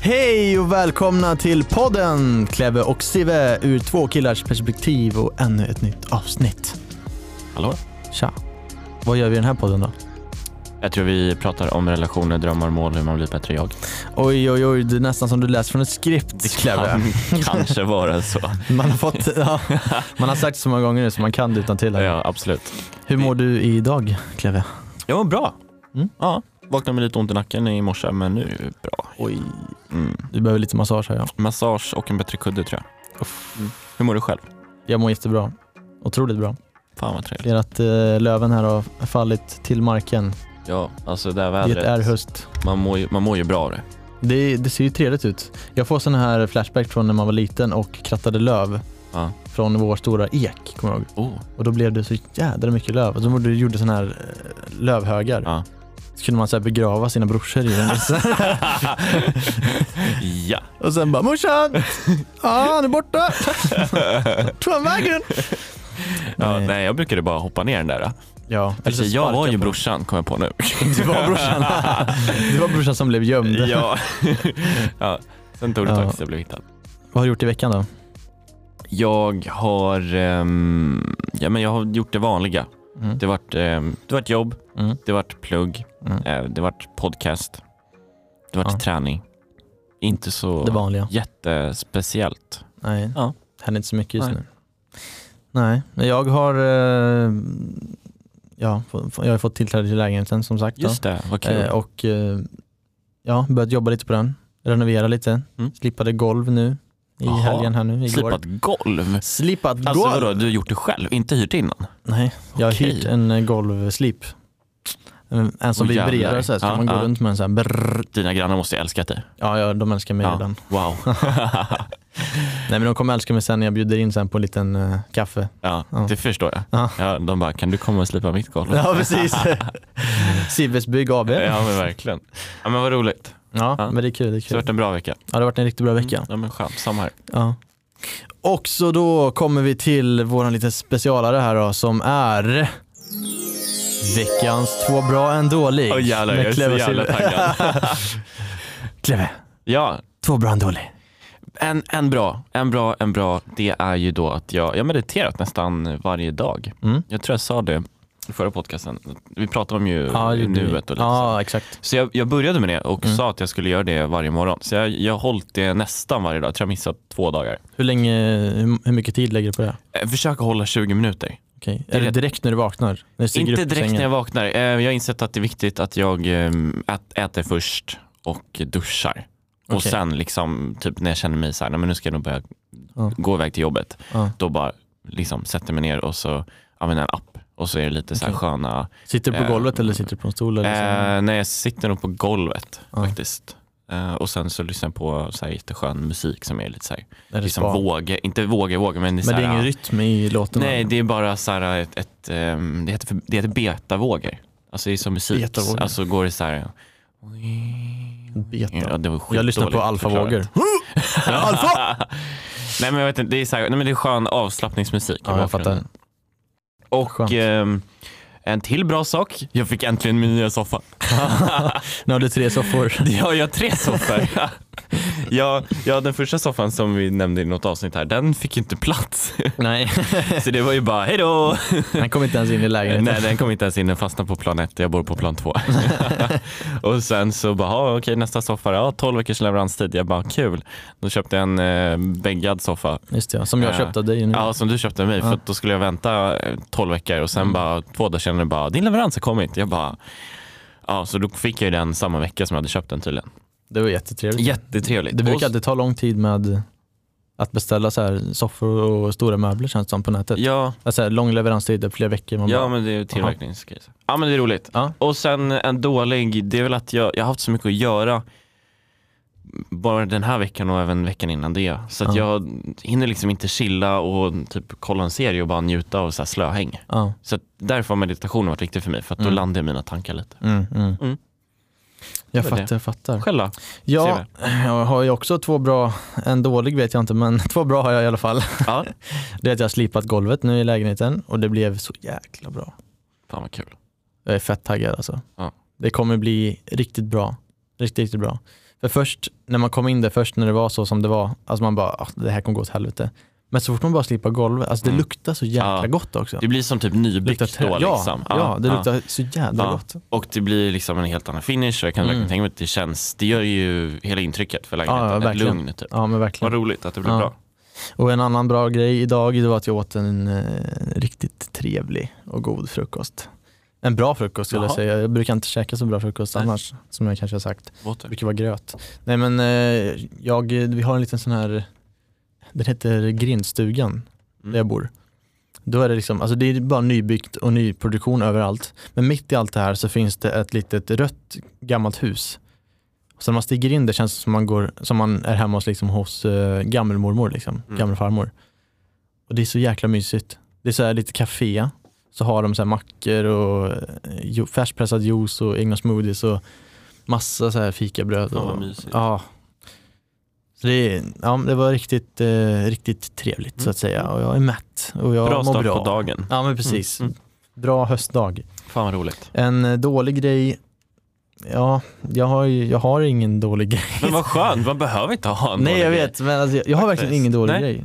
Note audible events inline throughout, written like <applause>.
Hej och välkomna till podden Kleve och Sive ur två killars perspektiv och ännu ett nytt avsnitt. Hallå? Tja. Vad gör vi i den här podden då? Jag tror vi pratar om relationer, drömmar, mål, hur man blir bättre jag. Oj, oj, oj, det är nästan som du läser från ett skript, Kleve. Kan <laughs> kanske vara så. Man har, fått, ja, man har sagt så många gånger nu så man kan det utan till. Ja, absolut. Hur mår du idag, Kleve? Jag mår bra. Mm. Ja, vaknade med lite ont i nacken i morse, men nu är det bra. Oj, Mm. du behöver lite massage här ja. Massage och en bättre kudde tror jag. Mm. Hur mår du själv? Jag mår jättebra. Otroligt bra. Fan vad trevligt. Det att eh, löven här har fallit till marken. Ja, alltså det här Det vädret. är höst. Man mår, ju, man mår ju bra av det. Det, det ser ju trevligt ut. Jag får såna här flashback från när man var liten och krattade löv Ja. från vår stora ek, kommer jag ihåg. Oh. Och då blev det så jädra mycket löv. Och så gjorde- gjorde såna här eh, lövhögar. Ja. Så kunde man så begrava sina brorsor i den. <laughs> ja. och sen bara morsan! Ja, han är borta! <laughs> Tog han vägen? ja. Nej. Nej, jag brukade bara hoppa ner den där. Ja, eller så jag var ju på- brorsan, kom jag på nu. <laughs> Du var brorsan. du var brorsan som blev gömd. ja. ja. Sen tog det ett Ja. tag tills jag blev hittad. Vad har du gjort i veckan då? Jag har, ehm, ja, men jag har gjort det vanliga. Mm. Det har varit, det har varit jobb, Mm. det har varit plugg, Mm. eh, det har varit podcast, det har varit Ja. träning. Inte så Det vanliga. jättespeciellt. Nej, Ja. händer inte så mycket just Nej. nu. Nej, jag har eh, ja, jag har fått tillträde till lägenheten som sagt. Just det, vad kul. Eh, och ja, börjat jobba lite på den. Renovera lite. Mm. Slipade golv nu i Jaha. helgen här nu. Igår. Slipat golv? Slipat Alltså golv? vadå, du har gjort det själv, inte hyrt innan? Nej, jag har hyrt en golvslip. En, som Åh, vibrerar så här, så Ja, man gå ja. runt med en sån här brrr. Dina grannar måste ju älskat dig. Ja, ja, de älskar mig Ja. redan. Wow. <laughs> Nej men de kommer älska mig sen när jag bjuder in sen på en liten eh, kaffe. ja, Ja. det förstår jag. Ja. Ja, de bara, kan du komma och slipa mitt golv? Ja precis. <laughs> Sivers Bygg AB. Ja men verkligen. Ja men vad roligt. Ja, Ja. men det är kul. Det, är Så det har kul. varit en bra vecka. Ja, det har varit en riktigt bra vecka. Ja men skönt, samma här. Ja. Och så då kommer vi till våran lite specialare här då som är veckans två bra en dålig. Åh jävlar, jag är så jävla taggad. <laughs> Cleve, Ja, två bra en dålig. en, en bra, en bra, en bra, det är ju då att jag, jag mediterat nästan varje dag. Mm. Jag tror jag sa det i förra podcasten. Vi pratade om ju vi. nuet och lite så. Ja, exakt. Så jag, jag började med det och Mm. sa att jag skulle göra det varje morgon. Så jag, jag har hållit det nästan varje dag. Jag tror jag missat två dagar. Hur länge, hur, hur mycket tid lägger du på det? Jag försöker hålla 20 minuter. Okej. Är det direkt när du vaknar? När du Inte direkt när jag vaknar. Eh, Jag har insett att det är viktigt att jag eh, ät, äter först och duschar. Och Okej. sen liksom, typ när jag känner mig så här, nej, men nu ska jag nog börja Ja. gå iväg till jobbet. Ja. Då bara liksom sätter mig ner och så använder en app. Och så är det lite så här sköna, Sitter du på Eh, golvet eller sitter du på en stol? Eller så? eh, när jag sitter nog på golvet Ja. faktiskt. Eh, och sen så lyssnar jag på så här jätteskön musik som är lite så här, Är det liksom spa? våge, inte våge, våge men det är, så Men det är ingen rytm i låten? Nej, det är bara så här ett, ett ehm, det, heter det heter betavågor. Alltså det är som musik. Betavågor. Alltså går det så här. Beta. Ja, det var jag lyssnar på alfavågor. <laughs> Alfa! <laughs> nej men jag vet inte, det är, så här, nej, men det är skön avslappningsmusik. Ja, jag fattar. Och ehm, en till bra sak, jag fick äntligen min nya soffa. <laughs> Nu har du tre soffor. Ja, jag har tre soffor. <laughs> <laughs> ja, ja, den första soffan som vi nämnde i något avsnitt här, den fick inte plats. <laughs> Nej, <laughs> Så det var ju bara, hej då! han kom inte ens in i lägenheten. Nej den kom inte ens in, den fastnade på plan ett, jag bor på plan två. och sen så bara, okej nästa soffa, ja 12 veckors leveranstid. Jag bara, kul. Då köpte jag en eh, bäggad soffa. Just det, ja, som jag Ja. köpte av dig nu. Ja, som du köpte av mig, för då skulle jag vänta eh, 12 veckor och sen Mm. bara två dagar senare bara, din leverans har kommit. Jag bara, ja så då fick jag ju den samma vecka som jag hade köpt den tydligen. Det var jättetrevligt. Jättetrevligt. Det brukar alltid ta lång tid med att beställa så här soffor och stora möbler känns det som på nätet. Ja, Alltså, lång leveranstid, flera veckor. Man ja bara, men det är ju tillverkningsgrejer. Ja men det är roligt. Ja. Och sen en dålig, det är väl att jag, jag har haft så mycket att göra bara den här veckan och även veckan innan det. Så att Ja. jag hinner liksom inte chilla och typ kolla en serie och bara njuta av så här slöhäng. ja. Så därför har meditationen varit viktig för mig för att då Mm. landar jag mina tankar lite. Mm, mm. Jag fattar, jag fattar. Själv då? Ja, jag har ju också två bra, en dålig vet jag inte men <laughs> två bra har jag i alla fall. Ja. <laughs> Det är att jag har slipat golvet nu i lägenheten och det blev så jäkla bra. Fan vad kul. Jag är fett taggad alltså. Ja. Det kommer bli riktigt bra. Riktigt, riktigt bra. För först när man kom in där, först när det var så som det var, alltså man bara, ah, det här kommer gå åt helvete. Men så fort man bara slipar golvet, alltså det Mm. luktar så jäkla Ja. gott också. Det blir som typ nybyggt då ja, liksom. ja, det luktar så jävla Ja. gott. Och det blir liksom en helt annan finish och jag kan Mm. tänka mig att det känns, det gör ju hela intrycket för Ja, lägenheten, ett verkligen. lugn typ. Ja men Vad verkligen. roligt att det blev Ja. bra. Och en annan bra grej idag det var att jag åt en eh, riktigt trevlig och god frukost. En bra frukost skulle jag säga. Jag brukar inte käka så bra frukost Nej. annars, som jag kanske har sagt. Det brukar vara gröt. Nej men eh, jag, vi har en liten sån här, den heter grindstugan Mm. där jag bor. Då är det liksom, alltså det är bara nybyggt och nyproduktion överallt. Men mitt i allt det här så finns det ett litet rött gammalt hus. Så när man stiger in där känns det som man, går, som man är hemma hos, liksom, hos uh, gammelmormor, liksom, Mm. gammelfarmor. Och det är så jäkla mysigt. Det är så här lite café, så har de så här mackor och eh, färskpressad juice och egna smoothies och massa så här fikabröd. Och. Ja. Så det, ja, det var riktigt, eh, riktigt trevligt så Mm. att säga och jag är mätt och jag Bra mår start bra. på dagen. Ja men precis. Mm. Bra höstdag. Fan vad roligt. En eh, dålig grej, ja jag har, ju, jag har ingen dålig grej. Men vad skönt, man behöver inte ha en Nej dålig jag grej. vet men alltså, jag, jag har verkligen ingen dålig Nej. grej.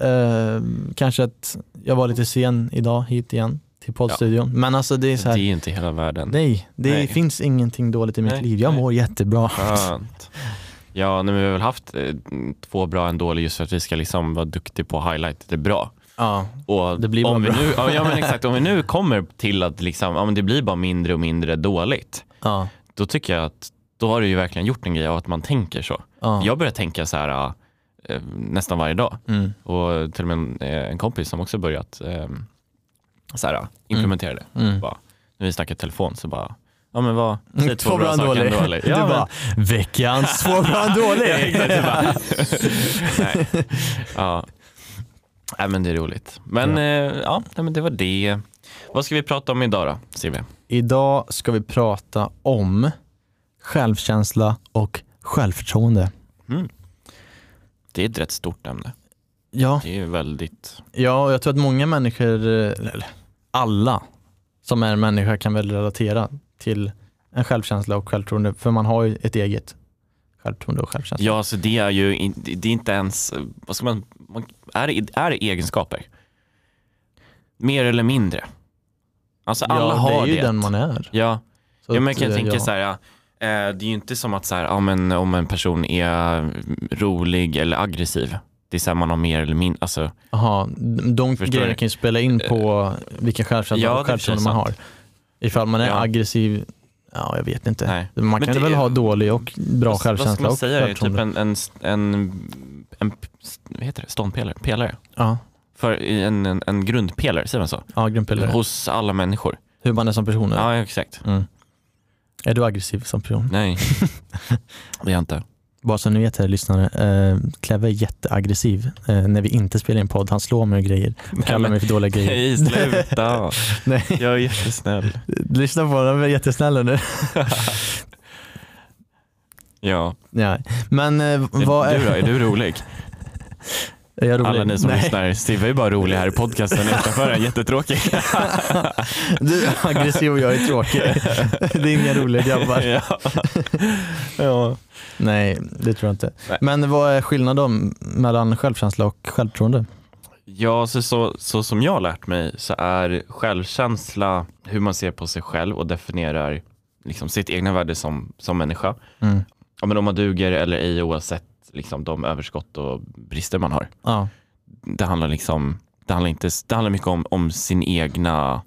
Eh, kanske att jag var lite sen idag hit igen till poddstudion. Men alltså det är så Det är här, inte hela världen. nej det Nej. finns ingenting dåligt i mitt Nej, liv. Jag mår jättebra. Skönt. Ja, nej, men vi har väl haft eh, två bra och en dålig just för att vi ska liksom vara duktiga på att highlight det bra. Ja, Och Det blir bara om vi bra. nu, ja, men exakt, om vi nu kommer till att liksom, ja, men det blir bara mindre och mindre dåligt, ja, då tycker jag att då har du ju verkligen gjort en grej av att man tänker så. ja. Jag börjar tänka så här eh, nästan varje dag Mm, och till och med en, eh, en kompis som också börjat eh, så här, implementera det. mm. Bara, när vi snackar telefon så bara, ja men vad, Mm, säg två bra en saker dålig. <laughs> Du Ja, men- bara, veckans två bra <laughs> dålig. Ja, Nej. <laughs> Ja. Nej, men det är roligt. Men Ja. ja, ja nej, men det var det. Vad ska vi prata om idag då, Silvia? Idag ska vi prata om självkänsla och självförtroende. Det är ett rätt stort ämne. Ja, Det är väldigt, ja och jag tror att många människor, eh, eller alla som är människa kan väl relatera till en självkänsla och självförtroende för man har ju ett eget självförtroende och självkänsla. ja alltså det är ju in, det är inte ens, vad ska man, man är, det, är det egenskaper? Mer eller mindre? Alltså alla ja, har det är ju det. den man är. Ja, Så ja men jag kan eh, tänka ja. så här, ja, eh, det är ju inte som att så här, ja, men, om en person är rolig eller aggressiv. Det är så här, man har mer eller mindre, alltså, Jaha, de, grejerna kan ju spela in på vilken självkänsla Ja, och det självförtroende man har. Ifall man är Ja. aggressiv, ja jag vet inte. nej. Man Men kan väl är- ha dålig och bra vad, vad ska självkänsla man och säga? Typ självförtroende. en, en, en, en, vad heter det? ståndpelare? Pelare? Ja, För en, en, en grundpelare, säger man så? ja grundpelare. Hos alla människor. Hur man är som person. eller? Ja, exakt. Mm. Är du aggressiv som person? Nej, <laughs> det är jag inte. Bara så ni vet här lyssnare, eh, Kleve är jätteaggressiv eh, när vi inte spelar in podd. Han slår mig och grejer och kallar mig för dåliga grejer. Nej, sluta. <laughs> Nej. Jag är jättesnäll. Lyssna på honom, han är jättesnäll nu. <laughs> Ja. Ja. Men eh, vad är... Du då, är du rolig? <laughs> Alla ni som Nej. lyssnar, Steve är ju bara rolig här i podcasten utanför är jättetråkig. <laughs> Du är aggressiv och jag är tråkig. Det är inga roliga grabbar. <laughs> ja. <laughs> ja. Nej, det tror jag inte. Nej. Men vad är skillnaden mellan självkänsla och självförtroende? Ja, så, så, så som jag har lärt mig så är självkänsla hur man ser på sig själv och definierar liksom sitt egna värde som, som människa. Mm. Ja, men om man duger eller ej oavsett liksom, de överskott och brister man har. Ja, Det handlar, liksom, det handlar, inte, det handlar mycket om, om sin egna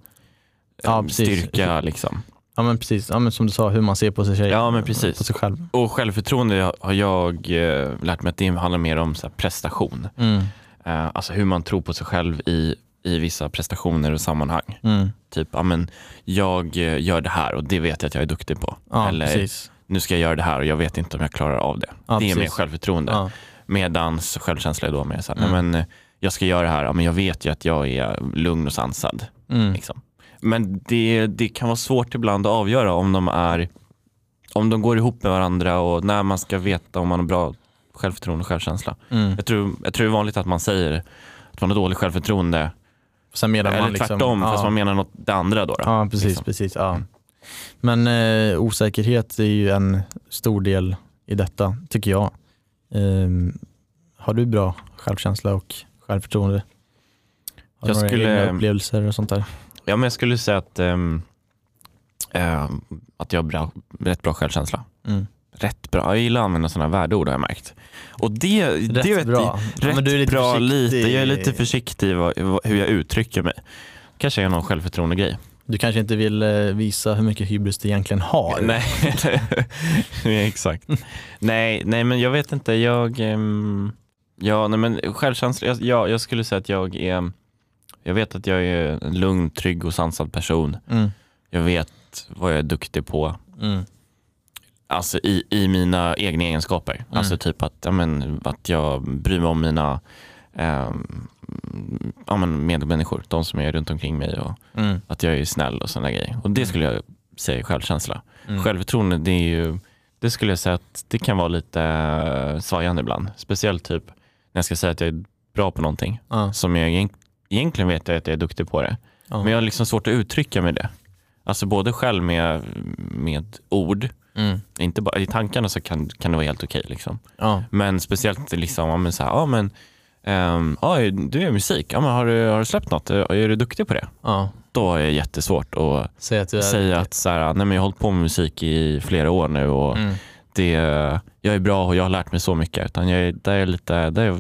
Ja, eh, styrka. Liksom. ja men precis. Ja, men som du sa, hur man ser på sig. Ja, men precis. På sig själv. Och självförtroende har jag eh, lärt mig att det handlar mer om så här, prestation. Mm. Eh, alltså hur man tror på sig själv i, i vissa prestationer och sammanhang. Mm. Typ, ja, men jag eh, gör det här och det vet jag att jag är duktig på. Ja, Eller precis. Nu ska jag göra det här och jag vet inte om jag klarar av det. Ja, det är mer självförtroende. Ja. Medans självkänsla är då mer så här, Mm. men eh, jag ska göra det här, ja, men jag vet ju att jag är lugn och sansad. Mm. Liksom. Men det, det kan vara svårt ibland att avgöra om de är om de går ihop med varandra och när man ska veta om man har bra självförtroende och självkänsla. Mm. Jag tror, jag tror det är vanligt att man säger att man har dåligt självförtroende Sen menar eller man liksom, tvärtom ja. fast man menar något det andra då. då. Ja, precis. liksom. precis ja. Men eh, osäkerhet är ju en stor del i detta, tycker jag. Ehm, har du bra självkänsla och självförtroende? Har Jag du några skulle- upplevelser och sånt där? Ja, men jag skulle säga att, ehm, att jag har bra, rätt bra självkänsla. Mm. Rätt bra. Jag gillar att använda sådana värdeord har jag märkt. Och det, Rätt det vet bra. Ja, Rätt men du är lite bra försiktig. lite. Jag är lite försiktig i hur jag uttrycker mig. Kanske är någon självförtroende grej. Du kanske inte vill eh, visa hur mycket hybris du egentligen har? Nej, <laughs> nej, exakt. nej, nej, men jag vet inte. Jag, ehm, ja, nej, men självkänsla. Jag, ja, jag skulle säga att jag är, jag vet att jag är en lugn, trygg och sansad person. Mm. Jag vet vad jag är duktig på. Mm. Alltså i, i mina egna egenskaper. Mm. Alltså typ att, ja, men, att jag bryr mig om mina ehm, ja, men medmänniskor, de som är runt omkring mig och Mm. att jag är snäll och sådana grejer. Och det Mm. skulle jag säga är självkänsla. Mm. Självförtroende, det är ju, det skulle jag säga att det kan vara lite eh, svajande ibland. Speciellt typ när jag ska säga att jag är bra på någonting Ja, som jag egent- egentligen vet jag att jag är duktig på det. ja. Men jag har liksom svårt att uttrycka med det. Alltså både själv med, med ord, Mm. inte bara, i tankarna så kan, kan det vara helt okej. liksom. ja. Men speciellt liksom, ja, men så här, ja, men, ehm, ja, du gör musik, ja, men har, du, har du släppt något? Är är du duktig på det? ja. Då är det jättesvårt att Säg att är... säga att så här, nej, men jag har hållit på med musik i flera år nu och Mm. det, jag är bra och jag har lärt mig så mycket. Utan jag är, där är jag lite, där är jag,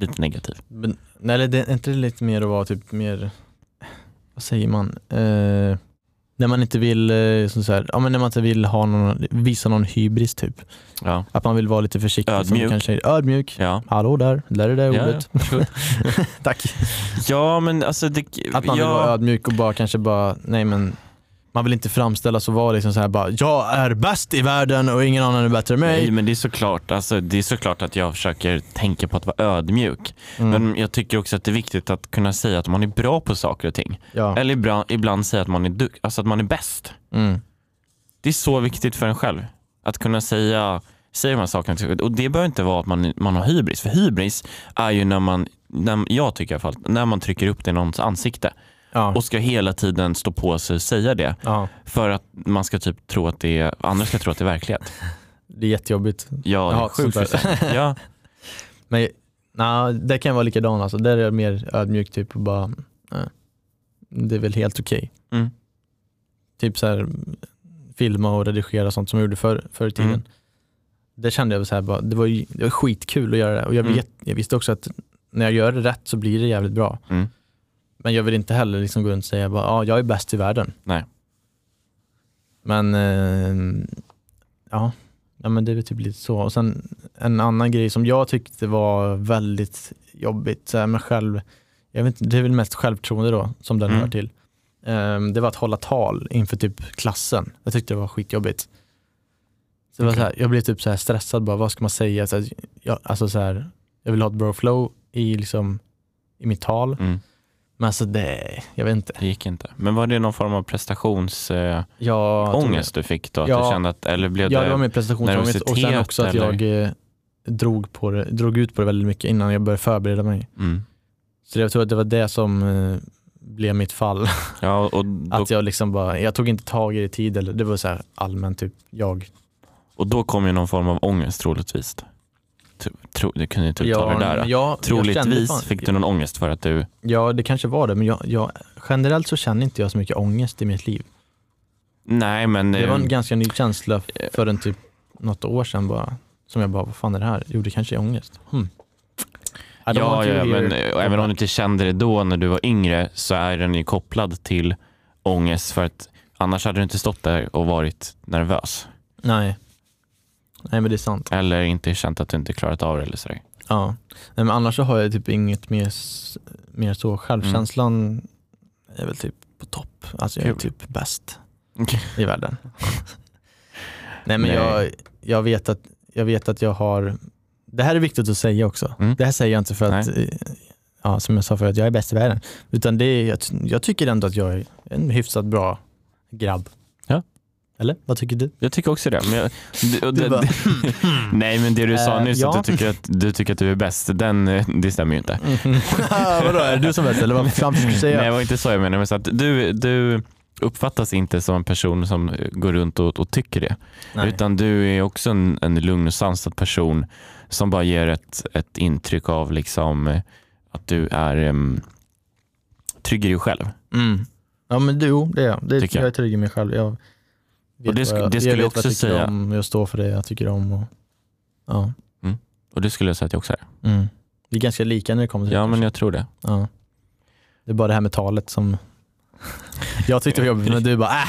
lite negativ. Men, nej, det är inte lite mer att vara typ mer, vad säger man, eh, när man inte vill, eh, så här, ja, men när man inte vill ha någon, visa någon hybris typ. Ja, Att man vill vara lite försiktig. Ödmjuk. Kanske, ödmjuk. ja. Hallå där, där är det Ja, ordet. <laughs> Tack. ja men alltså det, Att man vill vara ja, ödmjuk och bara kanske bara, nej men man vill inte framställas och vara liksom så här bara, jag är bäst i världen och ingen annan är bättre än mig. Nej men det är såklart, alltså, det är såklart att jag försöker tänka på att vara ödmjuk. Mm. Men jag tycker också att det är viktigt att kunna säga att man är bra på saker och ting. ja. Eller ibland, ibland säga att man är, duk- alltså att man är bäst. Mm. Det är så viktigt för en själv. Att kunna säga, säga de här sakerna. Och det behöver inte vara att man, man har hybris. För hybris är ju när man, när, jag tycker i alla fall, när man trycker upp det i någons ansikte Ja. och ska hela tiden stå på sig och säga det. ja, För att man ska typ tro att det är, andra ska tro att det är verklighet. <laughs> det är jättejobbigt. Ja, är hatar sjukt. <laughs> Ja, Men nej, det kan vara likadant alltså. Där är jag mer ödmjuk typ och bara, nej, det är väl helt okej. Mm. Typ så här filma och redigera sånt som jag gjorde förr, förr i tiden. Mm. Det kände jag så här, bara, det var, det var skitkul att göra det och jag, Mm. vet, jag visste också att när jag gör det rätt så blir det jävligt bra. Mm. Men jag vill inte heller liksom gå runt och säga bara, ja, jag är bäst i världen. Nej. Men eh, ja, ja, men det är typ lite så. Och sen en annan grej som jag tyckte var väldigt jobbigt så här med själv, jag vet inte, det är väl mest självförtroende då som den Mm. hör till. Ehm, det var att hålla tal inför typ klassen. Jag tyckte det var skitjobbigt. Så det var så här, jag blev typ så här stressad, bara, vad ska man säga? Så här, jag, alltså så här, jag vill ha ett bro flow i, liksom, i mitt tal. Mm. Men alltså det, jag vet inte. Det gick inte. Men var det någon form av prestationsångest ångest du fick då? Att Ja. du kände att, eller blev Ja, det, det var min prestationsångest och sen också att eller? jag eh, drog, på det, drog ut på det väldigt mycket innan jag började förbereda mig. mm. Så jag tror att det var det som eh, blev mitt fall. Ja, och <laughs> då, Att jag liksom bara, jag tog inte tag i det i tid, eller det var så här allmänt typ jag. och då kom ju någon form av ångest troligtvis. Tro, du kunde inte uttala det där. kände Troligtvis fan- fick du någon ångest för att du, Ja, det kanske var det, men jag, jag, generellt så känner inte jag så mycket ångest i mitt liv. nej men Det var en eh, ganska ny känsla f- för en typ något år sedan bara. Som jag bara, vad fan är det här? Jo, det kanske är ångest. Hmm. Ja, ja here. men eh, även om du inte kände det då när du var yngre så är den ju kopplad till ångest för att annars hade du inte stått där och varit nervös. Nej. Nej, men det är sant. Eller inte känt att du inte klarat av det eller sådär. Ja, Nej, men annars så har jag typ inget mer, mer så. Självkänslan är väl typ på topp. Alltså jag är Kul. typ bäst i världen. <laughs> Nej men Nej. Jag, jag, vet att, jag vet att jag har, det här är viktigt att säga också. Mm. Det här säger jag inte för att, ja, som jag sa förut, jag är bäst i världen. Utan det är, jag, jag tycker ändå att jag är en hyfsat bra grabb. Eller vad tycker du? Jag tycker också det. Men jag, det, Du det, bara, <laughs> nej men det du sa Eh, nyss ja. att du tycker att du tycker att du är bäst, den, det stämmer ju inte. <laughs> Vadå, är det du som är bäst eller vad fan försöker du säga? Nej det var inte så jag menade. Men så att du, du, uppfattas inte som en person som går runt och, och tycker det. Nej. Utan du är också en, en lugn och sansad person som bara ger ett, ett intryck av liksom, eh, att du är um, trygg i dig själv. Mm. Ja men du, det är jag. Det, Tycker jag. jag är trygg i mig själv. Jag Och det sk- jag, det skulle jag jag också jag säga. Om, jag står för det jag tycker om. Och, ja. Och det skulle jag säga att jag också är. Mm. Vi är ganska lika när det kommer till Ja det. men kanske. jag tror det. ja. Det är bara det här med talet som <laughs> jag tyckte var <laughs> jobbigt men du bara äh,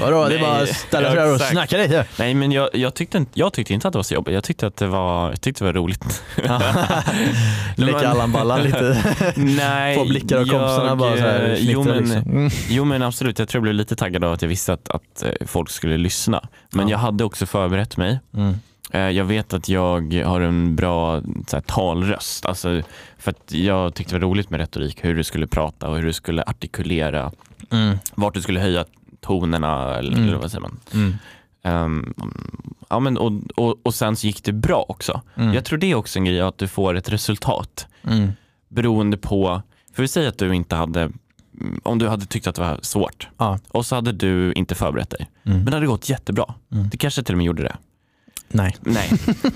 vadå det är bara att ställa sig där och exakt. snacka lite. Nej men jag, jag, tyckte, inte- jag tyckte inte att det var så jobbigt. Jag tyckte att det var, jag tyckte det var roligt. Leka Allan Ballan lite. <laughs> Nej, Få blickar av kompisarna bara så här, jo, men, liksom. Mm. jo men absolut, jag tror jag blev lite taggad av att jag visste att, att eh, folk skulle lyssna. Men Ja. jag hade också förberett mig. Mm. Eh, Jag vet att jag har en bra här, talröst. Alltså, för att jag tyckte det var roligt med retorik, hur du skulle prata och hur du skulle artikulera, Mm. vart du skulle höja tonerna eller, Mm. eller vad säger man. Mm. Ehm, ja, men, och, och, och sen så gick det bra också. Mm. Jag tror det är också en grej att du får ett resultat Mm. beroende på, för vi säger att du inte hade, om du hade tyckt att det var svårt Ja. och så hade du inte förberett dig. Mm. Men det hade gått jättebra. Mm. Du kanske till och med gjorde det. Nej. Nej.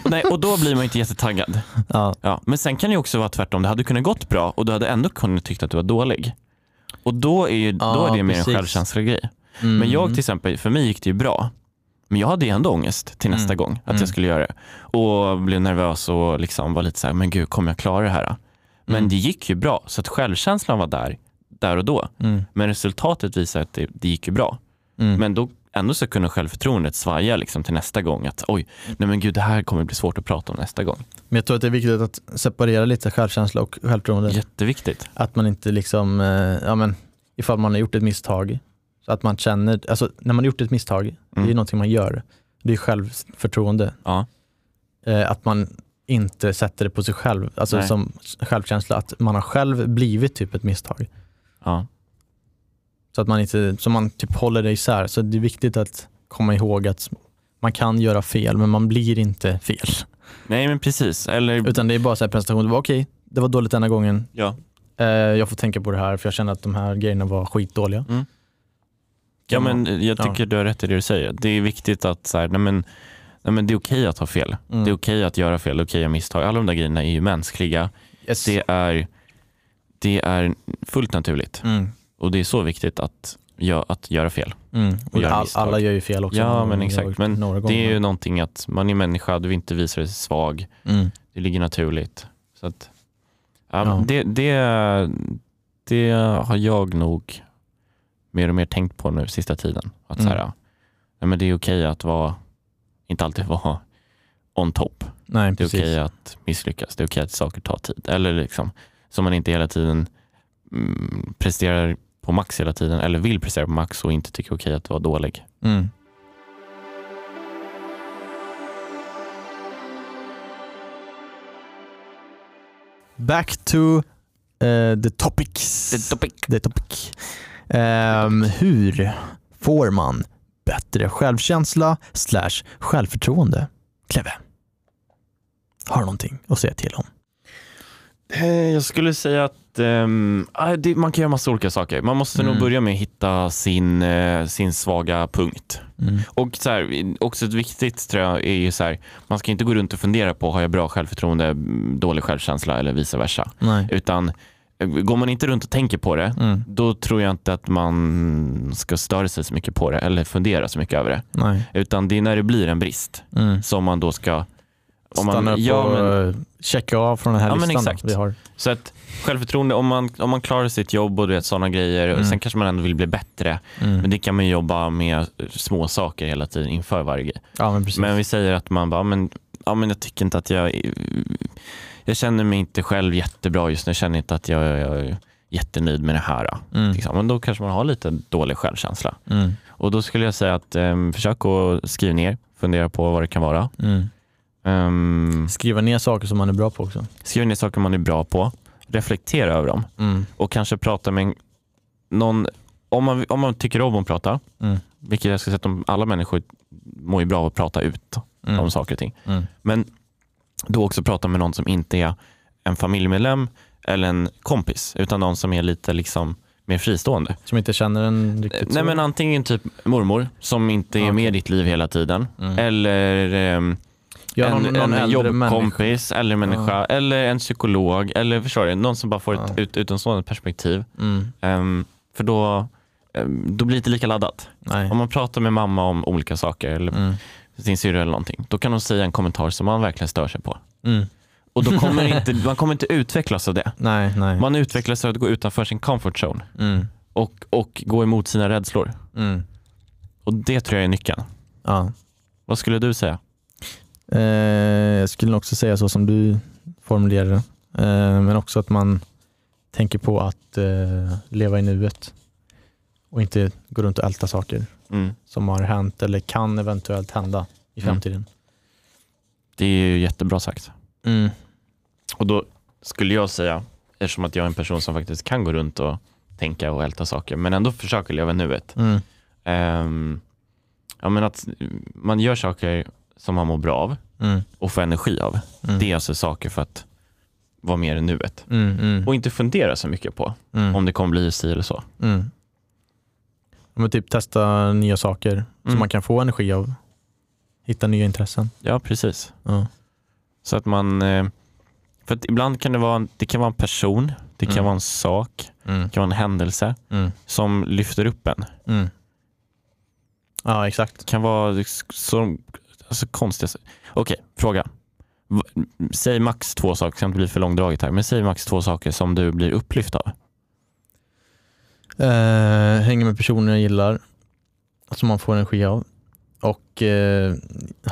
Nej, och då blir man inte jättetaggad. Ja. Ja, men sen kan det också vara tvärtom. Det hade kunnat gått bra och du hade ändå kunnat tycka att du var dålig. Och då är, ju, då Ja, är det mer precis. en självkänsla-grej. Mm. Men jag till exempel, för mig gick det ju bra. Men jag hade ju ändå ångest till nästa Mm. gång att Mm. jag skulle göra det. Och blev nervös och liksom var lite så här, men gud kommer jag klara det här? Men Mm. det gick ju bra, så att självkänslan var där, där och då. Mm. Men resultatet visar att det, det gick ju bra. Mm. Men då ändå så kunde självförtroendet svaja liksom till nästa gång. Att oj, nej men gud det här kommer bli svårt att prata om nästa gång. Men jag tror att det är viktigt att separera lite självkänsla och självförtroende. Jätteviktigt. Att man inte liksom, eh, ja men ifall man har gjort ett misstag, så att man känner, alltså när man gjort ett misstag, det är ju Mm. någonting man gör. Det är självförtroende. Ja. Eh, att man inte sätter det på sig själv, alltså Nej. som självkänsla, att man har själv blivit typ ett misstag. Ja. Så att man inte, så man typ håller det isär. Så det är viktigt att komma ihåg att man kan göra fel, men man blir inte fel. Nej men precis. Eller, Utan det är bara så här presentation, det var okej, det var dåligt denna gången, ja. eh, jag får tänka på det här för jag känner att de här grejerna var skitdåliga. Mm. Ja men jag Ja. tycker du har rätt i det du säger. Det är viktigt att så här, nej, men, nej, men det är okej att ha fel. Mm. Det är okej att göra fel, det är okej att ha misstag. Alla de där grejerna är ju mänskliga. Yes. Det är, det är fullt naturligt. Mm. Och det är så viktigt att, gö- att göra fel. Mm. Och göra all, alla gör ju fel också. Ja, men exakt. Men Det är ju någonting att man är människa, du vill inte visa dig svag. Mm. Det ligger naturligt. Så att, ja, Ja. Det, det, det har jag nog mer och mer tänkt på nu sista tiden. Att så här, Mm. ja, men det är okej att vara, inte alltid vara on top. Nej, Det är okej att misslyckas. Det är okej att saker tar tid. Eller liksom, så man inte hela tiden mm, presterar på max hela tiden eller vill prestera på max och inte tycker okej att vara dålig. Mm. Back to eh, the topics. The topic. The topic. Ehm, hur får man bättre självkänsla slash självförtroende? Kleve, har du någonting att säga till om? Eh, Jag skulle säga att ah, det, man kan göra massa olika saker. Man måste nog Mm. börja med att hitta sin, eh, sin svaga punkt. Mm. Och så här, också ett viktigt tror jag är ju så här, man ska inte gå runt och fundera på har jag bra självförtroende, dålig självkänsla eller vice versa. Nej. Utan eh, går man inte runt och tänker på det, Mm. då tror jag inte att man ska störa sig så mycket på det eller fundera så mycket över det. Nej. Utan det är när det blir en brist Mm. som man då ska om man- Stanna upp ja, och men- eh, checka av från den här Ja, listan exakt. vi har. Så att självförtroende, om man, om man klarar sitt jobb och du vet, sådana grejer, och Mm. sen kanske man ändå vill bli bättre. Mm. Men det kan man jobba med små saker hela tiden inför varje grej. Ja men precis. Men vi säger att man bara, men, ja, men jag tycker inte att jag, jag känner mig inte själv jättebra just nu, jag känner inte att jag, jag är jättenöjd med det här. mm. Liksom. Men då kanske man har lite dålig självkänsla. Mm. Och då skulle jag säga att um, försök att skriva ner, fundera på vad det kan vara. Mm. Um, Skriva ner saker som man är bra på också. skriv ner saker man är bra på, reflektera över dem. Mm. och kanske prata med en- någon, om man, om man tycker om att prata, Mm. vilket jag ska säga att de, alla människor mår ju bra av att prata ut Mm. om saker och ting. Men då också prata med någon som inte är en familjemedlem eller en kompis, utan någon som är lite liksom mer fristående. Som inte känner en riktigt Nej så. men antingen typ mormor som inte är Okej. med i ditt liv hela tiden. Mm. Eller ehm, ja, en, någon, någon en äldre människa. jobbkompis eller människa. Eller en psykolog. Eller förstår du, någon som bara får ett Ja. ut, utomstående perspektiv. Mm. Ehm, för då, ehm, då blir det inte lika laddat. Nej. Om man pratar med mamma om olika saker eller Mm. Sin syrra eller någonting. Då kan hon säga en kommentar som man verkligen stör sig på. Mm. Och då kommer <laughs> inte, man kommer inte utvecklas av det. Nej, nej. Man utvecklas av att gå utanför sin comfort zone Mm. och, och gå emot sina rädslor. Mm. Och det tror jag är nyckeln. Ja. Vad skulle du säga? Eh, jag skulle nog också säga så som du formulerade det. eh, Men också att man tänker på att eh, leva i nuet och inte gå runt och älta saker Mm. som har hänt eller kan eventuellt hända i Mm. framtiden. Det är ju jättebra sagt. Mm. Och då skulle jag säga, eftersom att jag är en person som faktiskt kan gå runt och tänka och älta saker, men ändå försöka leva nuet. Mm. Ehm, ja, men att man gör saker som man mår bra av Mm. och får energi av. Mm. Det är alltså saker för att vara mer i nuet. Mm. Mm. Och inte fundera så mycket på Mm. om det kommer bli si eller så. Men typ testa nya saker som Mm. man kan få energi av. Hitta nya intressen. Ja, precis. Ja. Så att man, eh, för att ibland kan det vara, det kan vara en person, det kan Mm. vara en sak, Mm. det kan vara en händelse Mm. som lyfter upp en. Mm. Ja, exakt. Det kan vara så alltså, konstiga Okej, fråga. Säg max två saker, ska inte bli för långdraget här, men säg max två saker som du blir upplyft av. Eh, hänger med personer jag gillar, som man får energi av. Och eh,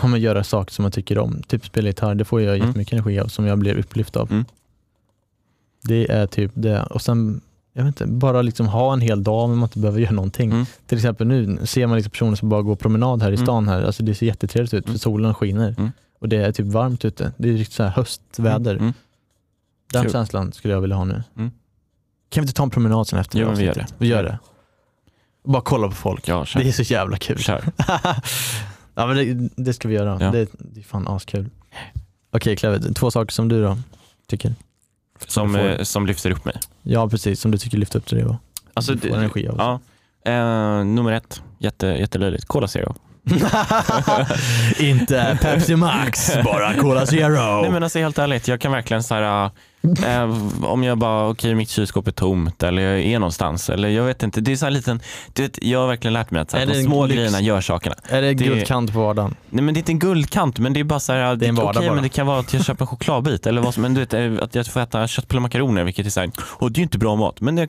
ja, göra saker som jag tycker om. Typ spela gitarr, det får jag Mm. jättemycket energi av som jag blir upplyft av. Mm. Det är typ det. Och sen, jag vet inte, bara liksom ha en hel dag men man inte behöver göra någonting. Mm. Till exempel nu ser man liksom personer som bara går promenad här i Mm. stan här. Alltså det ser jättetrevligt ut för Mm. solen skiner. Mm. Och det är typ varmt ute. Det är riktigt så här höstväder. Den känslan skulle jag vilja ha nu. Kan vi inte ta en promenad sen efter Jo, men vi gör det. Vi gör det. Bara kolla på folk. Ja. Det är så jävla kul. kör. <laughs> ja, men det, det ska vi göra. Ja. Det, det är fan askul. Okej Clever, två saker som du då tycker? Som, får- eh, som lyfter upp mig. Ja precis, som du tycker lyfter upp dig. Alltså, Du får det- energi av. ja. Eh, nummer ett, jätte, jättelöjligt. Cola Zero. <laughs> Inte Pepsi Max, bara Cola Zero. Nej men alltså helt ärligt, jag kan verkligen så här, eh, om jag bara, okej mitt kylskåp är tomt eller jag är någonstans eller jag vet inte. Det är så här liten, du vet, jag har verkligen lärt mig att så här, Är det de en små lyx? grejerna gör sakerna. är det det- guldkant på vardagen? Nej men det är inte en guldkant men det är bara så här, Det är en vardag okej bara. men det kan vara att jag köper en chokladbit eller vad som, men du vet eh, att jag får äta köttbullar och makaroner vilket är så här, och det är ju inte bra mat men det,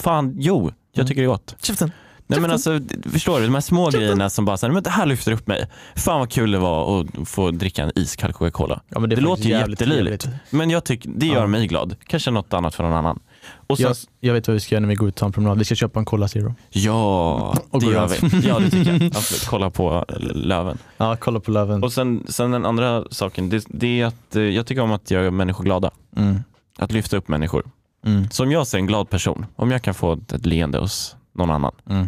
fan jo, jag Mm. tycker det är gott. Käften. Nej men alltså, förstår du? De här små grejerna som bara säger men det här lyfter upp mig. Fan vad kul det var att få dricka en iskall Coca-Cola. Ja, men det, Det låter ju jättelöjligt. Men jag tycker, det gör Ja. mig glad. Kanske något annat för någon annan. Och sen, Jag, jag vet vad vi ska göra när vi går ut och tar en promenad. Vi ska köpa en Cola Zero. ja, Och det gör vi. Ja det tycker jag. <laughs> Absolut. Kolla på löven. Ja, kolla på löven. Och sen, sen den andra saken, det, det är att eh, jag tycker om att göra människor glada. Mm. Att lyfta upp människor. Mm. Så om jag ser en glad person, om jag kan få ett, ett leende hos någon annan, Mm.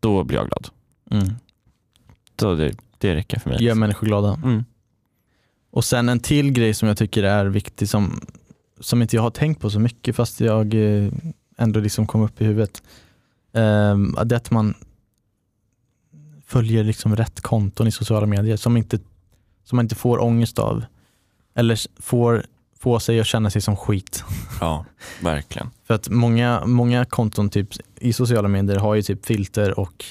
då blir jag glad. Mm. Så det, det räcker för mig. Gör människor glada. Mm. Och sen en till grej som jag tycker är viktig som, som inte jag har tänkt på så mycket fast jag eh, ändå liksom kom upp i huvudet. Um, det är att man följer liksom rätt konton i sociala medier som, inte, som man inte får ångest av. Eller får, får sig att känna sig som skit. <laughs> Ja, verkligen. För att många, många konton typ, i sociala medier har ju typ filter och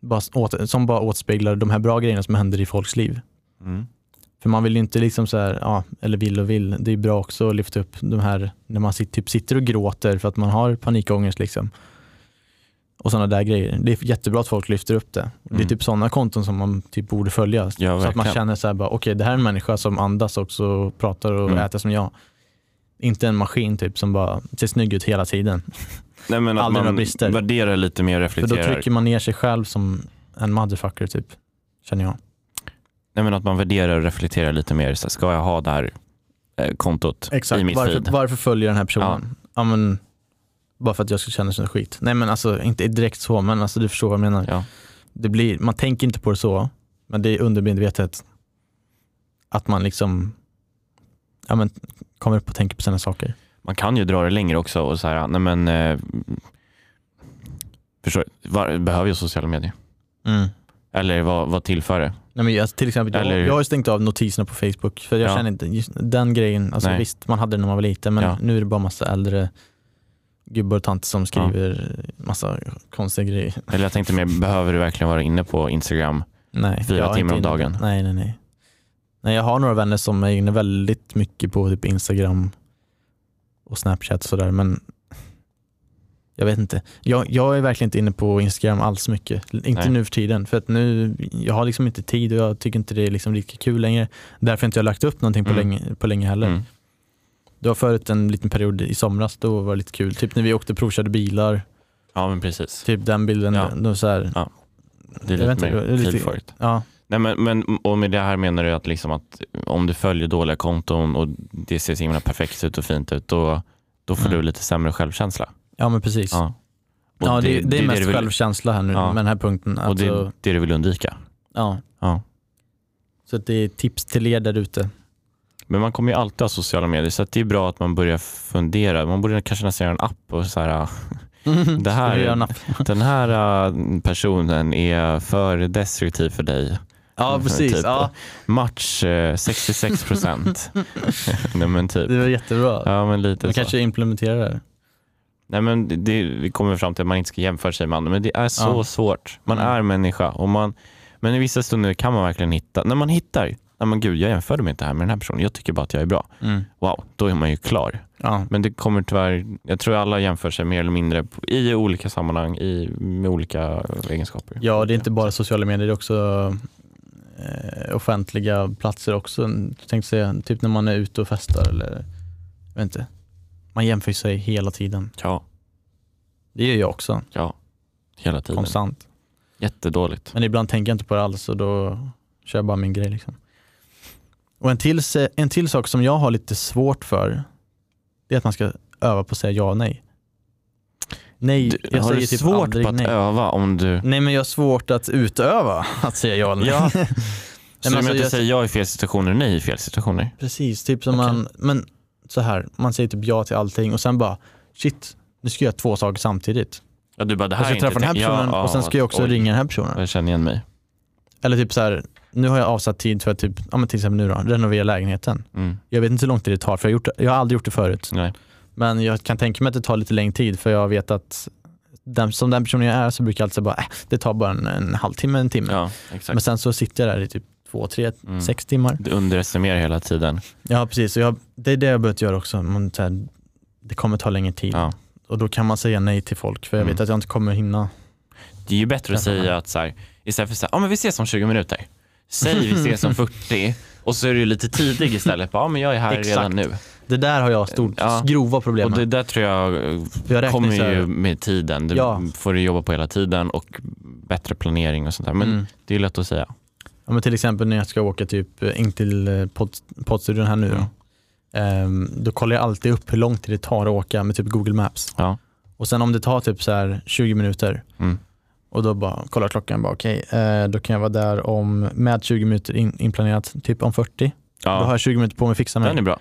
bara, åter, som bara återspeglar de här bra grejerna som händer i folks liv. Mm. För man vill ju inte liksom så här, ja, eller vill och vill. Det är bra också att lyfta upp de här när man sit, typ sitter och gråter för att man har panikångest liksom. Och sådana där grejer. Det är jättebra att folk lyfter upp det. Det är Mm. typ sådana konton som man typ borde följa. Ja, så att man känner så här okej det här är en människa som andas också och pratar och Mm. äter som jag. Inte en maskin typ som bara ser snygg ut hela tiden. <laughs> Nej, men att Aldrig man brister. värderar lite mer, För då reflekterar. trycker man ner sig själv som en motherfucker typ. Känner jag. Nej, men att man värderar och reflekterar lite mer. Så ska jag ha det här eh, kontot i mitt Varför, feed? varför följer den här personen? Ja. men, bara för att jag ska känna sig skit. Nej men alltså inte direkt så, men alltså, du förstår vad jag menar. Ja. Det blir, man tänker inte på det så, men det är undermedvetet att man liksom ja, men, kommer upp och tänker på sina saker. man kan ju dra det längre också och så här, nej men, eh, förstår? Var, behöver jag sociala medier? Mm. Eller vad, vad tillför det? Nej, men jag, till exempel, Eller- jag, jag har stängt av notiserna på Facebook för jag Ja. känner inte, den grejen, alltså Nej. visst man hade det när man var liten men Ja. nu är det bara massa äldre gubbar och tanter som skriver massa konstiga grejer. Eller jag tänkte mer, behöver du verkligen vara inne på Instagram? Nej, Fyra timmar inte om dagen. Nej, nej, nej. Nej, jag har några vänner som är inne väldigt mycket på typ Instagram och Snapchat och sådär men jag vet inte. Jag, jag är verkligen inte inne på Instagram alls mycket. Inte Nej. nu för tiden. För att nu, jag har liksom inte tid och jag tycker inte det är liksom riktigt kul längre. Därför har inte jag lagt upp någonting på, Mm. länge, på länge heller. Mm. Det var förut en liten period i somras, då var det lite kul. Typ när vi åkte och provkörde bilar. Ja men precis. Typ den bilden. Ja. Då så här, Det är lite inte, mer det it. ja, Nej, men, men, och med det här menar du att, liksom att om du följer dåliga konton och det ser så himla perfekt ut och fint ut, då, då får Mm. du lite sämre självkänsla. ja, men precis. Ja. Ja. Och det, det, är mest du vill, självkänsla här nu Ja. med den här punkten. och det Alltså, är det du vill undvika. ja. Ja. Så att det är tips till er där ute. Men man kommer ju alltid ha sociala medier så det är bra att man börjar fundera. Man borde kanske nästan göra en app och så här, Det här- <laughs> den här äh, personen är för destruktiv för dig. Ja, precis. Typ. Ja, Match eh, 66 procent. <laughs> <laughs> Nej men typ. det var jättebra. Ja men lite Man så. kanske implementerar det. Nej men det- det, vi kommer fram till att man inte ska jämföra sig med andra, men det är så Ja. svårt. Man Mm. är människa och man, men i vissa stunder kan man verkligen hitta, när man hittar, nej men gud jag jämförde mig inte här med den här personen, jag tycker bara att jag är bra. Wow, då är man ju klar. Ja. Men det kommer tyvärr, jag tror alla jämför sig mer eller mindre i olika sammanhang, i, med olika egenskaper. ja, det är inte bara sociala medier, det är också eh, offentliga platser också. Jag tänkte säga, typ när man är ute och festar eller, jag vet inte. Man jämför sig hela tiden. Ja, Det gör jag också, ja. Hela tiden. konstant. Jättedåligt. Men ibland tänker jag inte på det alls och då kör jag bara min grej. Liksom. Och en till, en till sak som jag har lite svårt för, det är att man ska öva på att säga ja och nej. Nej, Du, jag har säger du typ svårt på att nej. öva om du... Nej men jag har svårt att utöva <laughs> att säga ja eller nej. Ja. <laughs> Så men du menar alltså, att du jag- säger ja i fel situationer och nej i fel situationer? Precis, typ som Okej. man, men så här, man säger typ ja till allting och sen bara shit, nu ska jag göra två saker samtidigt. Ja, du bara, det Jag här ska är inte träffa den här personen ja, och sen ja, ska jag också oj, ringa den här personen. Jag känner igen mig. Eller typ så här, nu har jag avsatt tid för att typ, ja men till exempel nu då, renovera lägenheten. Mm. Jag vet inte hur lång tid det tar för jag har, gjort jag har aldrig gjort det förut. Nej. Men jag kan tänka mig att det tar lite längre tid för jag vet att den, som den personen jag är så brukar jag alltid bara, äh, det tar bara en, en halvtimme, en timme. Ja. Men sen så sitter jag där i typ två, tre, Mm. sex timmar. Du underestimerar hela tiden. Ja precis, jag, det är det jag har börjat göra också. Man, här, det kommer ta längre tid. Ja. Och då kan man säga nej till folk för jag Mm. vet att jag inte kommer hinna. Det är ju bättre att säga att så här, istället för att säga, ja men vi ses om 20 minuter. Säg vi ses om <laughs> 40 och så är du lite tidig istället. Ja men jag är här Exakt. redan nu. Det där har jag stort, Ja. grova problem Och med. det där tror jag eh, jag kommer ju med tiden. Det Ja. får du jobba på hela tiden och bättre planering och sånt där. Men Mm. det är lätt att säga. Ja, men till exempel när jag ska åka typ in till eh, podd, poddstudion här nu då. Mm. Ehm, då kollar jag alltid upp hur lång tid det tar att åka med typ Google Maps. Ja. Och sen om det tar typ så här 20 minuter Mm. Och då bara kollar klockan bara okej, eh, då kan jag vara där om, med 20 minuter in, inplanerat, typ om 40. Då har Ja, jag 20 minuter på mig att fixa mig. den är bra.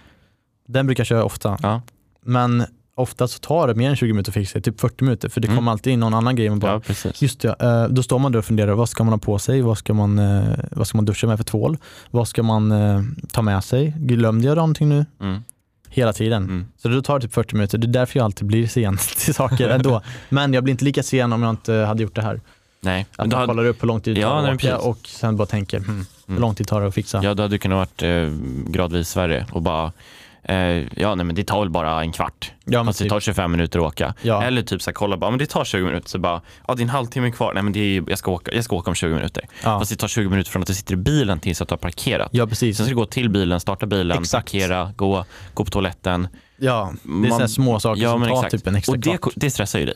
Den brukar jag köra ofta. Ja. Men ofta så tar det mer än 20 minuter att fixa typ 40 minuter för det Mm. kommer alltid in någon annan grej. Man bara, Ja, precis. Just det, eh, då står man där och funderar, vad ska man ha på sig? Vad ska man, eh, vad ska man duscha med för tvål? Vad ska man ta med sig? Glömde jag någonting nu? Mm. Hela tiden. Mm. Så då tar det typ 40 minuter. Det är därför jag alltid blir sen <laughs> till saker ändå. Men jag blir inte lika sen om jag inte hade gjort det här. Nej, Att man hade, kollar upp hur lång tid det Ja, tar nej, att åka och sen bara tänker, hmm, hur Mm. lång tid tar det att fixa? ja, då hade du kunnat varit eh, gradvis värre och bara, ja nej men det tar väl bara en kvart. Ja, Fast det typ, tar 25 minuter att åka. ja. Eller typ så här, kolla bara, men det tar 20 minuter, så bara, ja det är en halvtimme kvar, nej men det är, jag, ska åka, jag ska åka om 20 minuter. ja. Fast det tar 20 minuter från att du sitter i bilen tills att du har parkerat. ja, precis. Sen ska du gå till bilen, starta bilen, Exakt. parkera, gå, gå på toaletten. Ja, det är Man- sådana små saker Ja, som tar exakt. typ en extra Och det, kvart. det stressar ju dig.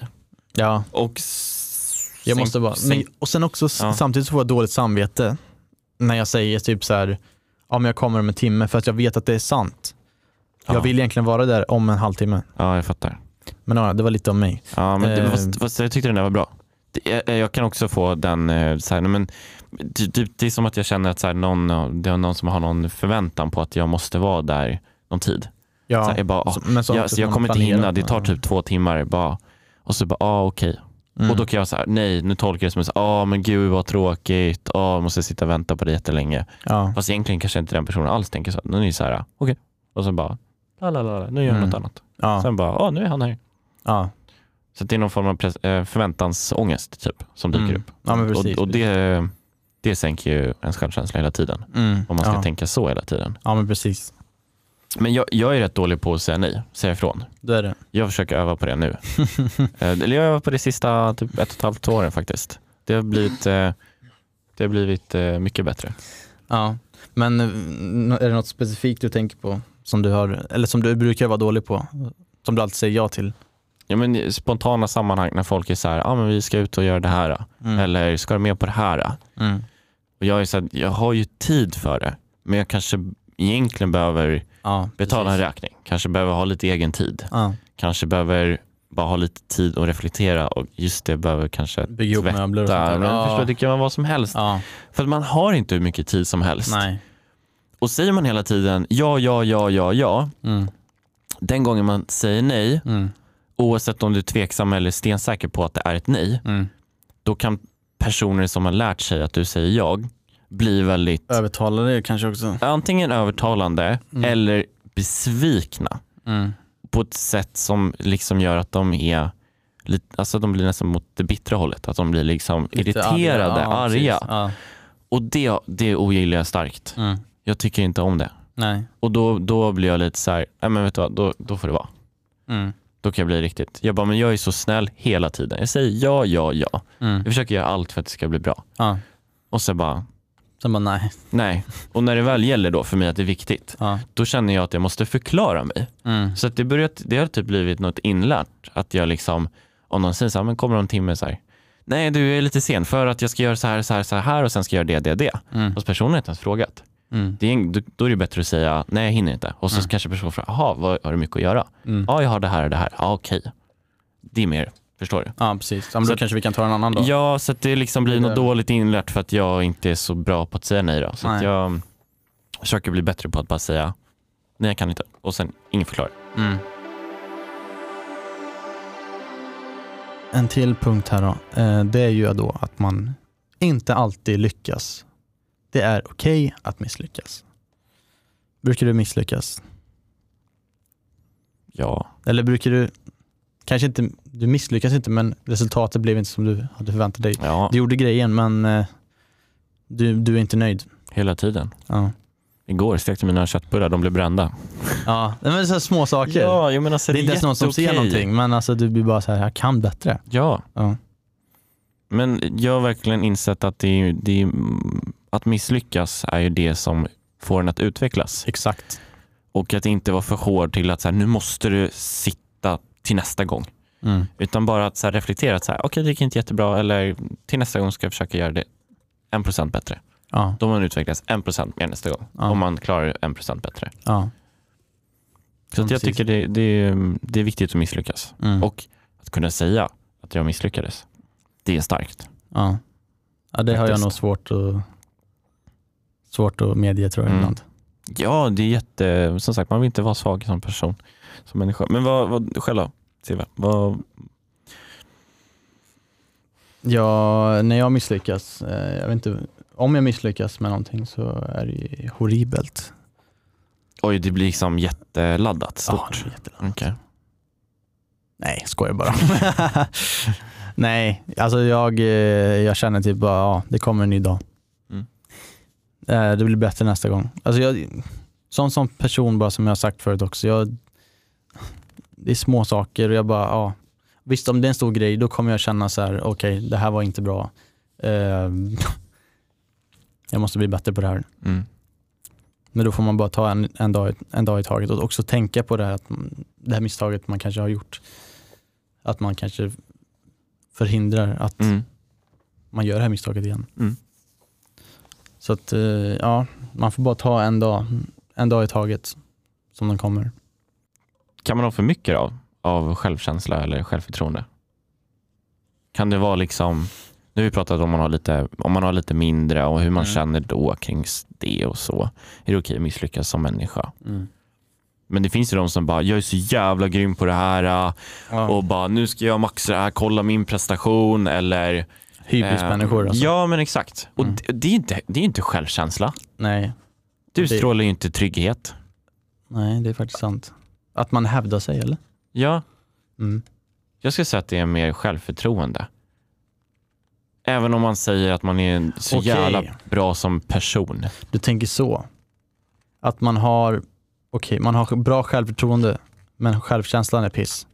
Ja, Och jag måste bara, men, och sen också Ja. samtidigt så får jag dåligt samvete när jag säger typ så här, ja men jag kommer om en timme för att jag vet att det är sant. Ja. Jag vill egentligen vara där om en halvtimme. Ja, jag fattar. Men ja, det var lite om mig. Ja, men det, Eh. fast, fast jag tyckte den där var bra. Jag, jag kan också få den, eh, så här, men, det, det, är som att jag känner att så här, någon, det är någon som har någon förväntan på att jag måste vara där någon tid. Ja, Så här, jag bara, ah, så- men sånt jag, så jag kommer inte hinna, det tar typ två timmar. Bara, och så bara, ah, okej. Mm. Och då kan jag säga, nej nu tolkar jag det som att, ah, men gud vad tråkigt, ah, måste sitta och vänta på det jättelänge. ja. Fast egentligen kanske inte den personen alls tänker så. Nu är så här, okej. Och så bara, la, la, la, la, nu gör jag Mm. något annat. Ja. Sen bara, ah, nu är han här. ja. Så det är någon form av eh, förväntansångest typ, som dyker Mm. upp. Ja, precis. och och det, det sänker ju ens självkänsla hela tiden. Mm. Om man ska ja. tänka så hela tiden. Ja men precis. Men jag, jag är rätt dålig på att säga nej, säga ifrån. Det är det. Jag försöker öva på det nu. <laughs> Eh, Eller jag har övat på det sista typ ett och ett halvt åren faktiskt. Det har blivit, eh, det har blivit mycket bättre. Ja. Men är det något specifikt du tänker på som du har, eller som du brukar vara dålig på? Som du alltid säger ja till? Ja, men spontana sammanhang när folk är så här, ah, men vi ska ut och göra det här. Mm. Eller ska du med på det här? Mm. Och jag är så här, jag har ju tid för det. Men jag kanske egentligen behöver Ja, betala en räkning. Kanske behöver ha lite egen tid. Ja. Kanske behöver bara ha lite tid att reflektera och just det behöver kanske Bygga tvätta. möbler och sånt där. Men Ja. förstår, det kan vara vad som helst. Ja. För att man har inte hur mycket tid som helst. Nej. Och säger man hela tiden ja, ja, ja, ja, ja. Mm. Den gången man säger nej, Mm. oavsett om du är tveksam eller stensäker på att det är ett nej, Mm. då kan personer som har lärt sig att du säger jag bli väldigt Övertalade kanske också. antingen övertalande Mm. eller besvikna Mm. på ett sätt som liksom gör att de är alltså de blir nästan mot det bittra hållet. Att de blir liksom Lite irriterade, Ja, arga. precis. Ja. Och det, det ogillar jag starkt. Mm. Jag tycker inte om det. Nej. Och då, då blir jag lite så här, nej men vet du vad, då, då får det vara. Mm. Då kan jag bli riktigt, jag bara, men jag är så snäll hela tiden. Jag säger ja, ja, ja. Mm. Jag försöker göra allt för att det ska bli bra. Ja. Och så bara, Sen bara nej. nej. Och när det väl gäller då för mig att det är viktigt, Ja. då känner jag att jag måste förklara mig. Mm. Så att det, börjat, det har typ blivit något inlärt. Att jag liksom, om någon säger så här, men kommer om en timme så här. Nej du är lite sen för att jag ska göra så här, så här, så här och sen ska jag göra det, det, det. Mm. Och personen har inte ens frågat. Mm. Det är, då, är det bättre att säga, nej jag hinner inte. Och så Mm. kanske personen frågar, jaha, vad har du mycket att göra? Mm. Ja, jag har det här och det här. Ja, okej. Det är mer, förstår du? Ja precis. Ja, men då Så- kanske vi kan ta en annan då. Ja, så att det liksom blir något dåligt inlärt för att jag inte är så bra på att säga nej. Då. Så Nej. jag försöker bli bättre på att bara säga, nej jag kan inte. Och sen ingen förklaring. Mm. En till punkt här då. Eh, Det är ju då att man inte alltid lyckas. Det är okej att misslyckas. Brukar du misslyckas? Ja, Eller brukar du, kanske inte, du misslyckas inte men resultatet blev inte som du hade förväntat dig. ja Du gjorde grejen men eh, du, du är inte nöjd. hela tiden. Ja, Igår stekte mina köttbullar, de blev brända. ja men det är så små saker. Ja, jag menar, alltså, det är inte ens någon som ser någonting men alltså du blir bara så här, jag kan bättre. Ja, Ja. Men jag har verkligen insett att, det det att misslyckas är ju det som får en att utvecklas. Exakt. Och att inte vara för hård till att så här, nu måste du sitta till nästa gång. Mm. Utan bara att så här, reflektera, att så här, okej det gick inte jättebra eller till nästa gång ska jag försöka göra det en procent bättre. Ja, Då har man utvecklas en procent mer nästa gång. Ja. Om man klarar en procent bättre. ja. Så jag Precis. tycker det, det, är- det är viktigt att misslyckas. Mm. Och att kunna säga att jag misslyckades, det är starkt. Ja. ja, det har jag nog svårt att, svårt att medge tror jag Mm. ibland. Ja, det är jätte... Som sagt, man vill inte vara svag som person, som människa. Men vad, vad själv då? Silva, vad, Ja, när jag misslyckas, eh, jag vet inte, om jag misslyckas med någonting så är det horribelt. oj, det blir liksom jätteladdat, Ja, stort. är jätteladdat. Okej. Nej, skojar bara. <laughs> <laughs> Nej, alltså jag, eh, jag känner typ bara, ja, det kommer en ny dag. Mm. Eh, Det blir bättre nästa gång. Alltså jag, sån som person bara som jag har sagt förut också, jag, det är små saker och jag bara, ja, visst om det är en stor grej då kommer jag känna så här, okej det här var inte bra. Eh, jag måste bli bättre på det här. Mm. Men då får man bara ta en, en, dag, en dag i taget och också tänka på det här, att, det här misstaget man kanske har gjort. Att man kanske förhindrar att Mm. man gör det här misstaget igen. Mm. Så att eh, ja, man får bara ta en dag, en dag i taget som den kommer. Kan man ha för mycket av, av självkänsla eller självförtroende? Kan det vara liksom, nu har vi pratat om man har lite, om man har lite mindre och hur man Mm. känner då kring det och så. Är det okej att misslyckas som människa? Men det finns ju de som bara, jag är så jävla grym på det här äh, Ja. och bara nu ska jag maxa det här, kolla min prestation eller Hybrismänniskor eh, alltså. Ja men exakt. Och Mm. det, det, är inte, det är inte självkänsla. Nej. Du Det- strålar ju inte trygghet. Nej, det är faktiskt sant. Att man hävdar sig eller? Ja, Mm. jag skulle säga att det är mer självförtroende. Även om man säger att man är så Okej. jävla bra som person. Du tänker så. Att man har, okej, man har bra självförtroende men självkänslan är piss.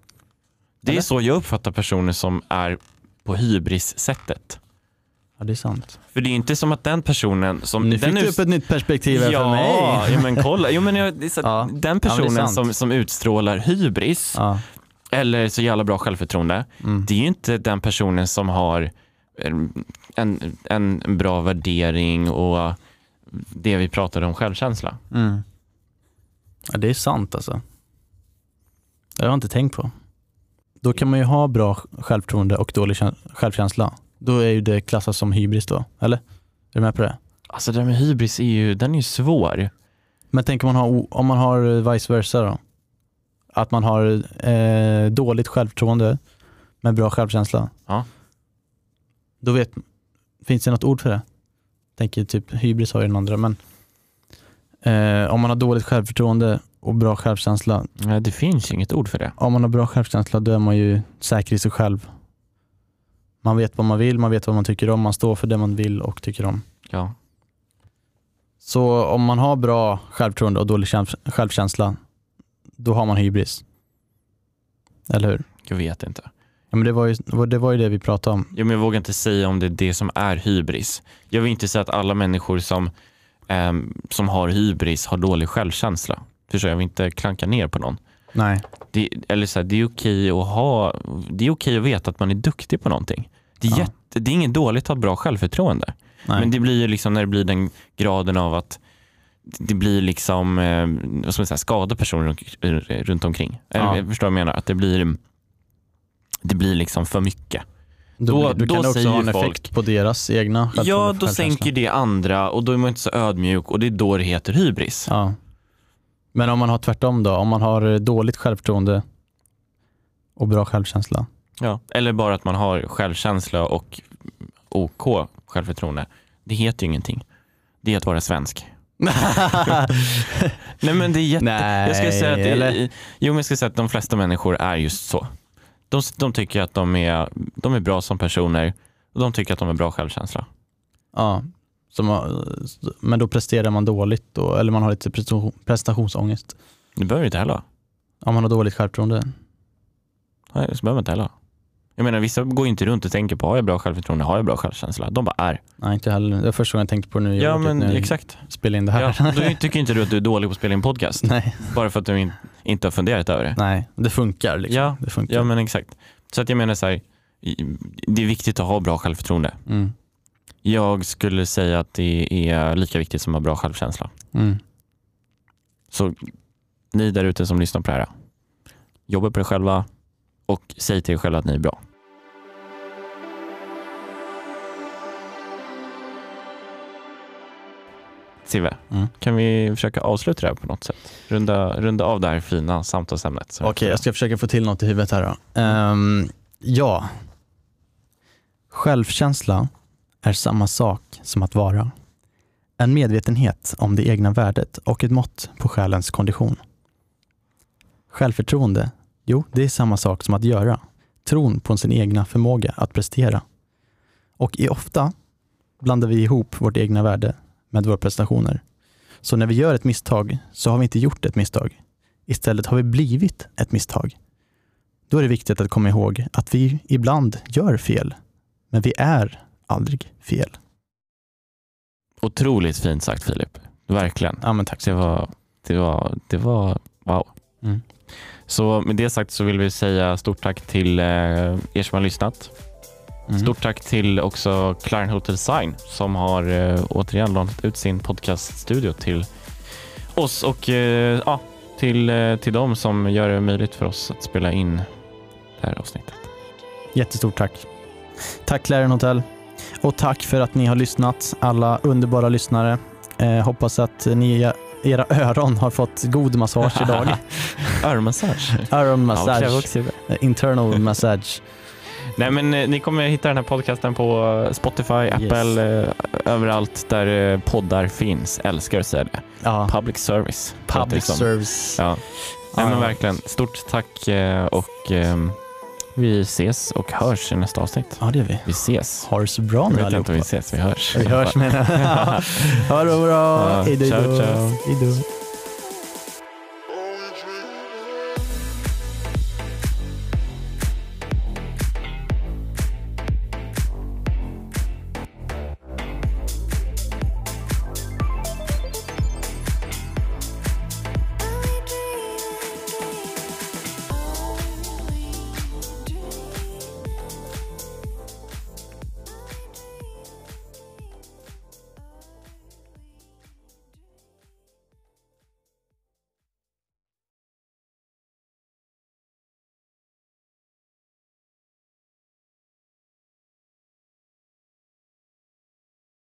Det är Eller? så jag uppfattar personer som är på hybris-sättet. Ja, det är sant. För det är inte som att den personen som... Nu den fick du upp ett nytt perspektiv här ja, för mig. ja, men kolla. Jo, men jag, det är så, Ja. Den personen sant. som, som utstrålar hybris Ja. eller så jävla bra självförtroende, Mm. det är ju inte den personen som har en, en, en bra värdering och det vi pratade om självkänsla. Mm. Ja, det är sant alltså. Det har jag inte tänkt på. Då kan man ju ha bra självförtroende och dålig kä- självkänsla. Då är ju det klassat som hybris då, eller? Är du med på det? Alltså det där med hybris är ju, den är ju svår. Men tänk om man har, om man har vice versa då? Att man har eh, dåligt självförtroende men bra självkänsla. Ja. Då vet, finns det något ord för det? Tänker typ hybris har ju den andra men eh, om man har dåligt självförtroende och bra självkänsla. Nej, det finns inget ord för det. Om man har bra självkänsla då är man ju säker i sig själv. Man vet vad man vill, man vet vad man tycker om, man står för det man vill och tycker om. Ja. Så om man har bra självförtroende och dålig käns- självkänsla, då har man hybris. Eller hur? Jag vet inte. Ja, men det, var ju, det var ju det vi pratade om. Ja, men jag vågar inte säga om det är det som är hybris. Jag vill inte säga att alla människor som, ehm, som har hybris har dålig självkänsla. Förstår jag? Vill inte klanka ner på någon. Nej. Det, eller så här, det är okej att ha, det är okej att veta att man är duktig på någonting. Det är, Ja. jätte, det är inget dåligt att ha bra självförtroende. Nej. Men det blir ju liksom när det blir den graden av att det blir liksom, eh, vad ska man säga, skada personer runt, omkring. Ja. jag förstår vad jag menar? Att det blir, det blir liksom för mycket. Då, då- då, då kan det också ha en folk- effekt på deras egna Ja, då sänker det andra och då är man inte så ödmjuk och det är då det heter hybris. Ja. Men om man har tvärtom då, om man har dåligt självförtroende och bra självkänsla. Ja. Eller bara att man har självkänsla och OK självförtroende. Det heter ju ingenting. Det är att vara svensk. <laughs> Nej men det är jätte... Nej, jag ska säga att det, eller? Jo men jag ska säga att de flesta människor är just så. De, de tycker att de är, de är bra som personer och de tycker att de har bra självkänsla. Ja. Som, har- men då presterar man dåligt då, eller man har lite prestation- prestationsångest. Det behöver inte heller. Om man har dåligt självförtroende. Nej, det behöver inte heller. Jag menar vissa går ju inte runt och tänker på har jag bra självförtroende, har jag bra självkänsla? De bara är. Nej, inte heller. Det var första gången jag tänkte på det nu Ja men när exakt. spelade in det här. Ja, då tycker inte du att du är dålig på att spela in podcast? Nej, Bara för att du in, inte har funderat över det? nej, det funkar. Liksom. Ja, det funkar. Ja men exakt. Så att jag menar så här, det är viktigt att ha bra självförtroende. Mm. Jag skulle säga att det är lika viktigt som att ha bra självkänsla. Mm. Så ni där ute som lyssnar på det här, jobba på er själva och säg till er själva att ni är bra. Sive, Mm. kan vi försöka avsluta det här på något sätt? Runda, runda av det här fina samtalsämnet. Okej, jag ska försöka få till något i huvudet här då. Ehm, ja. Självkänsla är samma sak som att vara. En medvetenhet om det egna värdet och ett mått på själens kondition. Självförtroende, jo, det är samma sak som att göra. Tron på sin egna förmåga att prestera. Och i ofta blandar vi ihop vårt egna värde med våra prestationer. Så när vi gör ett misstag så har vi inte gjort ett misstag. Istället har vi blivit ett misstag. Då är det viktigt att komma ihåg att vi ibland gör fel, men vi är aldrig fel. Otroligt fint sagt Filip. Verkligen. Ja, men tack. Det var, det var, det var wow. Så med det sagt så vill vi säga stort tack till eh, er som har lyssnat. Mm. Stort tack till också Claren Hotel Design som har eh, återigen lånat ut sin podcaststudio till oss och eh, ja, till, eh, till dem som gör det möjligt för oss att spela in det här avsnittet. Jättestort tack. Tack Claren Hotel. Och tack för att ni har lyssnat, alla underbara lyssnare. Eh, hoppas att ni era öron har fått god massage idag. <laughs> Öronmassage, också det. internal <laughs> massage. Nej men eh, ni kommer hitta den här podcasten på Spotify, Apple, eh, överallt där eh, poddar finns. Älskar att säga det. Ja, Public service. public service. Ja. Nej, men verkligen. Stort tack eh, och ehm, vi ses och hörs i nästa avsnitt. Ja, det gör vi. Vi ses. Ha det så bra Jag nu vet inte allihopa. om vi ses, vi hörs. Vi hörs menar jag. <laughs> Ha det bra. Ja, Hej då. ciao, ciao. Hej då.